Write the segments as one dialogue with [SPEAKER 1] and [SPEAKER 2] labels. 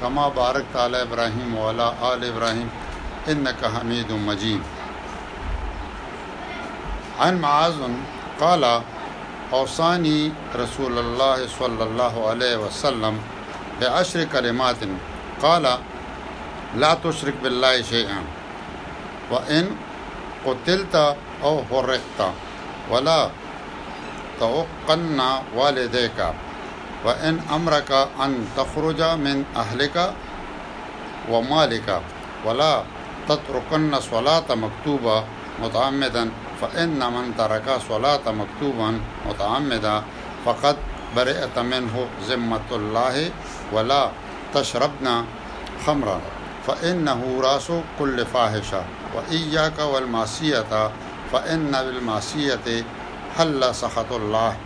[SPEAKER 1] کما بارکت علی ابراهیم وعلی آل ابراهیم انک حمید مجید عن معاذ قال اوصانی رسول الله صلی الله علیه وسلم بعشر کلمات قال لا تشرک بالله شیئا وان قتلت او حرقت ولا تعقن والديك وإن أمرك أن تخرج من أهلك ومالك ولا تتركن صلاة مكتوبة متعمدا فإن من ترك صلاة مكتوبا متعمدا فقد برئت منه ذمة الله ولا تشربن خمرا فإنه رأس كل فاحشة وإياك والمعصية فإن بالمعصية حل سخط الله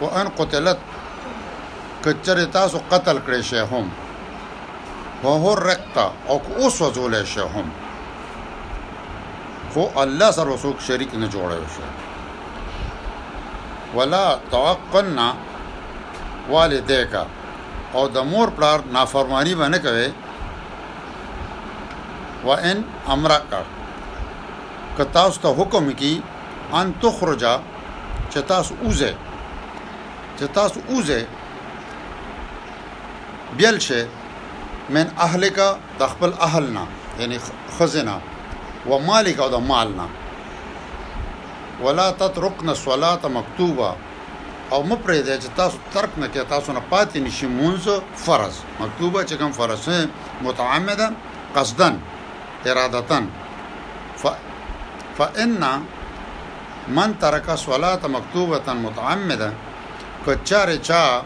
[SPEAKER 1] وان قتلت که چرې تاسو قتل کړی شئ هم وحرقت او که وسوځولی شئ هم خو الله سره څوک شریک نه جوړوي شي ولا توقنا والدیک او د مور پلار نافرمانی باندې کوي وان امرک که تاسو ته حکم کی ان تخرجا چې تاسو وځئ چې تاسو وځئ بیل شئ من اهلک د خپل اهل نه یعنی خزنه و مالک او د مال نه ولا تترکن صلات مکتوبه او مپرې دی چې تاسو ترک نه کې تاسو نه پاتې نشي مونږ فرض مکتوبه چې کوم فرض متعمدا قصدا ارادتن ف فإن من ترک صلات مکتوبتا متعمدا که چاره چا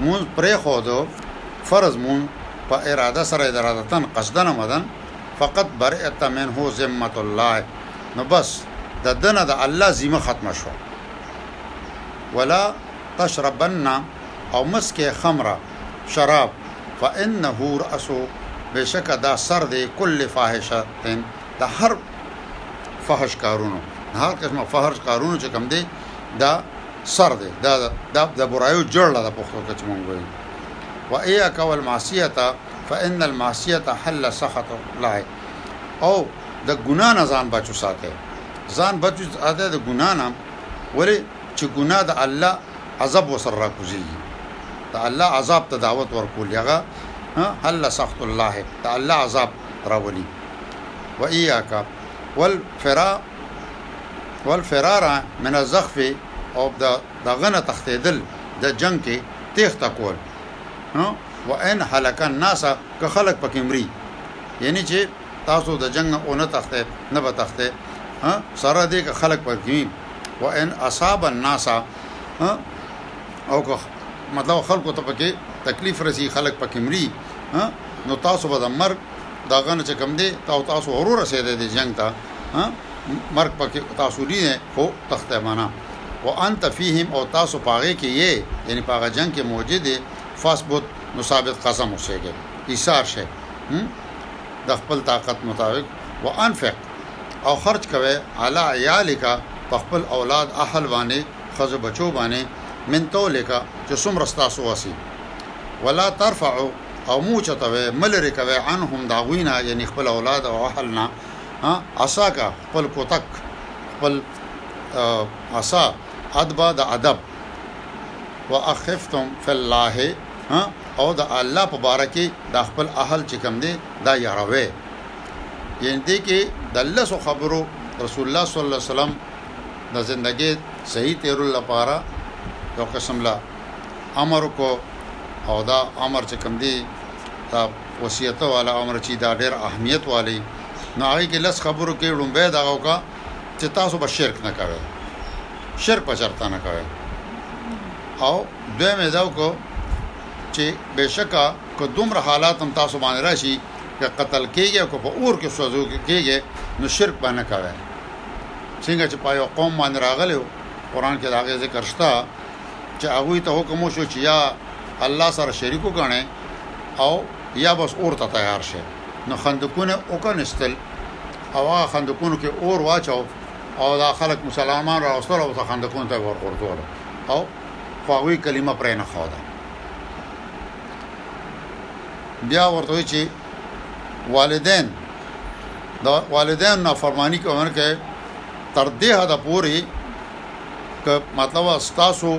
[SPEAKER 1] مون پرې خو دو فرض مون په اراده سره ارادتن قصدن مدن فقط برئت من هو ذمه الله نو بس د دنه د الله ذمه ختم شو ولا تشربن او مسکه خمره شراب فانه راسو بشک دا سر دی کل فاحشه د هر فحش کارونو د هر قسمه فحش کارونو چې کم دی دا سر دی دا دا د برایو جړله د پښتو کې چې مونږ وایو و ایا کول معصیته فان المعصیه حل سخط الله او د ګنا نه ځان بچو ساته ځان بچو ساته د ګنا نه ولی چې ګنا د الله عذاب وسره راکوزي د الله عذاب ته دعوت ورکول هغه حل سخط الله د الله عذاب راولي وإياک والفرا والفرار من الزخف او د دغه نه تختیدل د جنگ کې تیخته کول نو وان هلک الناس که خلق پکې مري یعنی چې تاسو د جنگ او نه تخته نه به تخته سره دې که خلق پکې وان اصاب الناس او که مطلب خلکو ته پکې تکلیف رسی خلک پکې مري نو تاسو به د مرګ دا غنه چې کم دی تاسو تاسو ورور رسیدې دی جنگ ته ها مرګ پکې تاسو لینه خو تخته معنا وانت فیهم او تاسو پاغه کې یې یعنی پاغه جنگ کې موجود فثبت نو ثابت قسم اوسېږي ایثار شه د خپل طاقت مطابق وانفق او خرج کوي علی عیالک په خپل اولاد اهل باندې خزو بچو باندې من تو لکا چې څومره تاسو وسی ولا ترفعوا او مو چتوي ملری کوي عنهم دا غوینا یعنی خپل اولاد او اهلنا عصا کا خپل کوتک خپل عصا ادبا د ادب واخفتم فی الله او د الله په باره کې د خپل اهل چې کم دی دا یاروي یعنی دې کې د الله سو خبرو رسول الله صلی الله علیه وسلم د زندګۍ صحیح تیرول لپاره یو قسم لا امر کو او دا امر چې کوم دی دا وصیت والا امر چې دا ډېر اهمیت والی نو هغه کې لس خبرو کې لومبه دا وکا چې تاسو به شرک نه کوئ شرک په چرته نه کوئ او دوی مې دا وکړو چې بشکا که دومره حالات هم تاسو باندې راشي که قتل کیږي او په اور کې سوځو کیږي نو شرک باندې کوي څنګه چې پایو قوم باندې راغلی قرآن کې دا ذکر شته چې هغوی ته حکم وشو چې یا الله سره شریک وګڼي او یا بس اور ته تیار شي نو خندقونه وکنستل او هغه خندقونو کې اور واچو او دا خلک مسلمان راوستل او خندقونو ته ورغورځول او خواوی کلمه پرې نه خوده بیا ورته چې والدین دا والدین نافرمانی کوي تر دې حد پوري که مطلب تاسو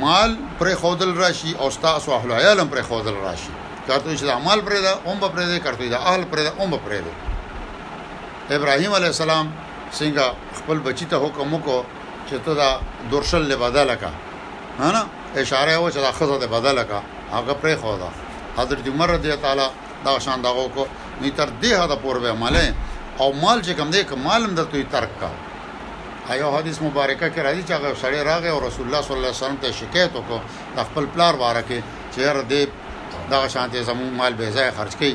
[SPEAKER 1] مال پرې خودل راشي او تاسو اهل عیال هم پرې خودل راشي کارته چې د مال پرې دا اوم پرې دا کارته د اهل پرې دا اوم پرې دا ابراهيم عليه السلام څنګه خپل بچی ته حکم وکړ چې ته دا درشل له بدل کا نه اشاره و چې دا خزه له بدل کا هغه پرې خو دا حضرت عمر رضی الله تعالی دا شان دغه کو ني تر دې هدا پور به مالې او مال چې کم دې کمالم د توي ترک کا په یو حدیث مبارکه کې راځي چې هغه یو سړی راغی او رسول الله صلی الله علیه وسلم ته شکایت وکړو د خپل پلار باره کې چې یاره دې دغه شان ته زموږ مال بې ځایه خرج کړي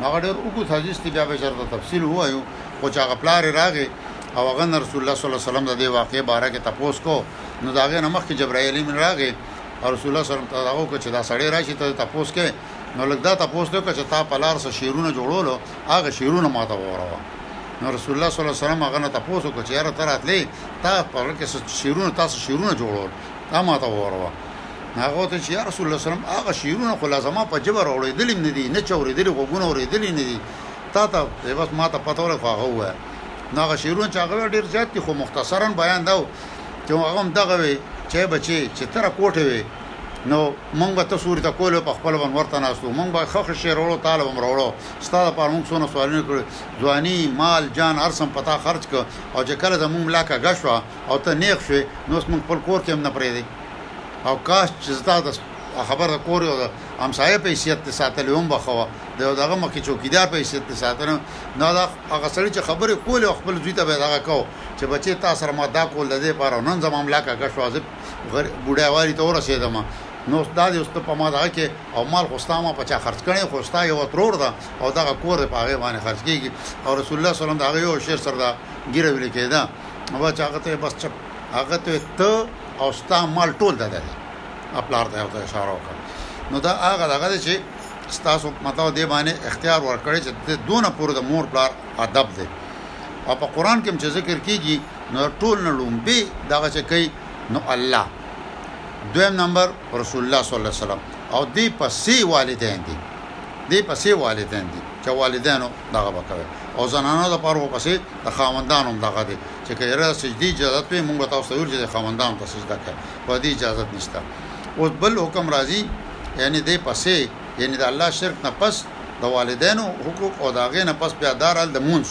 [SPEAKER 1] نو هغه ډېر اوږد حدیث دی بیا به چېرته تفصیل ووایو خو چې هغه پلار یې راغی او هغه نه رسول الله صلی الله علیه وسلم د دې واقعې باره کې تپوس کو نو د هغې نه مخکې جبراییل امین راغی او رسول الله صلی الله علیه وسلم ته دا وکړه چې دا سړی راشي ته تپوس کې نو لږ دا تپوس دی که چې تا پلار سره شیرونه جوړولو هغه شیرونه ماته وروه نو رسول الله صلی الله علیه وسلم هغه نه تپوس وکړ چې یاره ته راتلې تا په هغه کې څه شعرونه تاسو شعرونه جوړول تا ما ته ووروه هغه ته چې یا رسول الله صلی الله علیه وسلم هغه شعرونه خو لازمه په جبر اورېدلې نه دي نه چورېدلې غوګونه اورېدلې نه دي تا ته بس ما ته پته ولګ هغه وای نو هغه شعرونه چې هغه ډېر زیات دي خو مختصرا بیان دا و چې هغه هم دغه وي چې بچي چې تر کوټه وي نو مونږ به تاسو ورته کول په خپل باندې ورته ناستو مونږ به خخ شعر وړو طالب هم وړو ستاسو په مونږ سونه سوالونه کړو ځواني، مال، جان هر څه مو په تا خرڅ کړ او چې کله زموږ ملا کږه شوه او ته نېغ شوې، نو اوس موږ خپل کور کې هم نه پرېږدې او کاش چې ستا د خبر د کور یو د همسایه په حیثیت دې ساتلی هم به ښه وه، د یو د هغه مخکې چوکیدار په حیثیت دې ساتلی هم نه دا هغه سړي چې خبرې کولې او خپل زوی ته به یې دغه کاوه چې بچې تا سره ما دا کول د دې لپاره و، نن زما ملا کږه شوه او زه بوډاوالي ته ورسېدم، نو دا دې اوس ته په ما دغه کې او مال خو ستا ما په چا خرڅ کړی نه دی، خو ستا یوه ترور ده. او دغه کور په هغه باندې خرج کیږي او رسول الله صلی الله علیه وسلم دا یو شعر سره دا ګیره ویل کېده او چې هغه ته بس چپ هغه ته ته او ستا مال ټول ده ده خپل ارته یو اشاره وکړه نو دا هغه دغه چې ستاسو متاو دی باندې اختیار ورکړي چې دونه پور د مور پلار ادب دی او په قران کې چې ذکر کیږي نو ټول نه لومبي دغه چې کوي نو الله دویم نمبر رسول الله صلی الله علیه وسلم او دې پسې والدین دي دې پسې والدین دي چې والدینو دغه وکوي او زنانو د پاره پسې د خاوندانو دغه دي چې کله سجدي اجازه ته موږ تاسو ته ویل چې خاوندانو ته سجده کوي په دې اجازه نشته اوس بل حکم راځي یعنی دې پسې یعنی د الله شرک نه پس د والدینو حقوق او د هغه نه پس بیا دارل د مونږ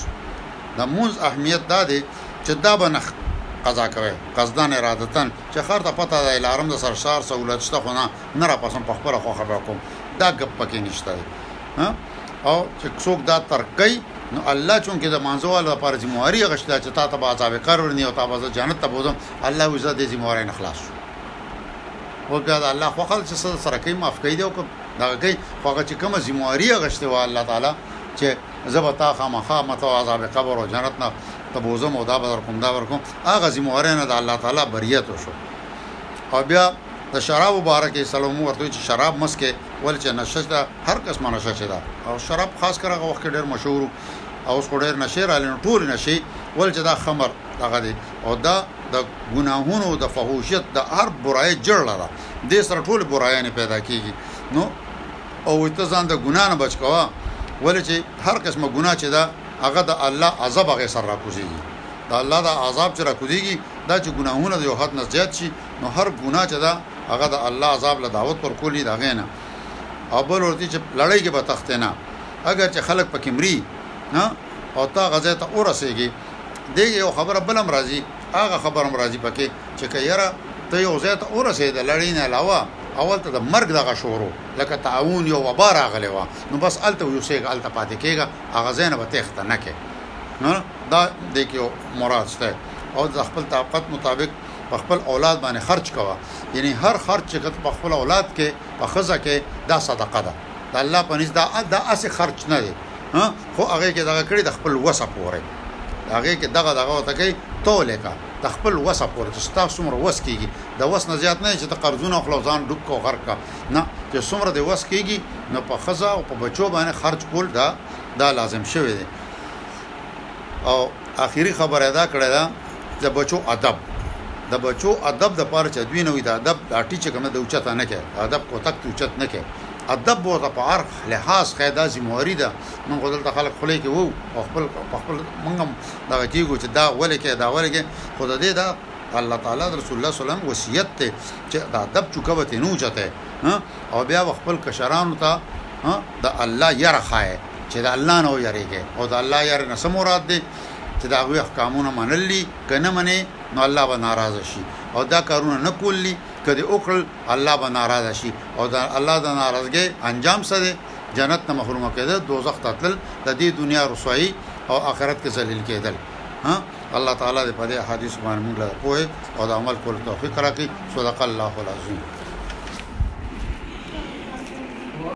[SPEAKER 1] د مونږ اهمیت دا دی چې دا بنخ قضا کوي قصدان ارادتن چه خر ته پته ده لارم د سرشار سهولت شته خو نه نه را پسم په خپل خوخه به کوم دا ګپ پکې نشته دی او چې څوک دا ترک کوي نو الله چونکه د مانزوال لپاره ذمہواری غشته چې تا ته به عذاب قبر نه او تا به جنت ته بوزم الله وی زه د ذمہواری نه خلاص شو او بیا د الله خو خل چې سره کوي معاف کوي دی او دا کوي خو هغه چې کومه ذمہواری غشته و الله تعالی چې زبتا خامخا متو عذاب قبر او جنت نه ته بوزم او دا به کوم دا ورکوم هغه ذموارۍ نه د الله تعالی بریت وشو او بیا د شرابو باره کې سلو موږ ورته وایو چې شراب مه څکئ، ولې چې نشه چې ده هر قسمه نشه چې ده او شراب خاص کر هغه وخت کې ډېر مشهور و او اوس خو ډېر نشې راغلې نو ټولې نشې ولې چې دا خمر دغه دی او دا د ګناهونو د فحوشیت د هر برایې جړله ده دې سره ټولې برایانې پیدا کېږي نو او وایي ته ځان د ګناه نه بچ کوه ولې چې هر قسمه ګناه چې ده هغه د الله عذاب هغې سره راکوزېږي د الله دا عذاب چې راکوزیږي دا چې ګناهونه د یو حد نه زیات شي نو هر ګناه چې دا هغه د الله عذاب له دعوت پر کولی دا غینه او بل ورته چې لړۍ کې به تخت نه اگر چې خلک پکې مري نه او تا غزه ته ورسېږي دې یو خبره بلم راځي هغه خبره هم راځي پکې چې کيره ته یو ځای ته ورسېد لړۍ نه علاوه اول ته د مرګ دغه شورو لکه تعاون یو وبا راغلی و نو بس الته یو سیګ الته پاتې کېږه هغه ځای نه به تېښته نه کې نه دا دې کې مراد شته او د خپل طاقت مطابق په خپل اولاد باندې خرج کوه یعنی هر خرج چې په خپل اولاد کې په خزه کې دا صدقه ده د الله په نس دا د اسه خرج نه دی خو هغه کې دغه کړی د خپل وسه پوره هغه کې دغه دغه وته کې توله کا د خپل وسه پوره چې تاسو څومره وس کیږي د وس نه زیات نه چې ته قرضونه خپل ځان ډوب کو غر کا نه چې څومره د وس کیږي نو په خزه او په بچو باندې خرج کول دا دا لازم شوی دی او اخیری خبره ادا کړی دا د بچو ادب د بچو ادب د پاره چې دوی نه وي د ادب د اټی چې کوم د اوچت نه کې ادب کوتک ته اوچت نه کې ادب وو د په هر لحاظ قاعده ذمہواری ده من غوډل ته خلک خلې کې وو او خپل خپل منګم دا کېږي چې دا ولې کې دا ولې کې خود دې دا الله تعالی رسول الله صلی الله علیه وسلم وصیت ته چې د ادب چوکوت نه اوچته او بیا به خپل کشرانو ته د الله یره خایه چې د الله نه ویریږي او د الله یره نه سم مراد دی چې دا غوی احکامونه منلي کنه منې نو الله به ناراض شي او دا کارونه نه کولی کدی اوکل الله به ناراض شي او دا الله د ناراضګي انجام څه دی جنت نه محروم کېدل دوزخ ته تلل د دې دنیا رسوایی او آخرت کې ذلیل کېدل ها الله تعالی دې په دې احادیث باندې موږ له پوهې او د عمل کولو توفیق راکړي صدق الله العظیم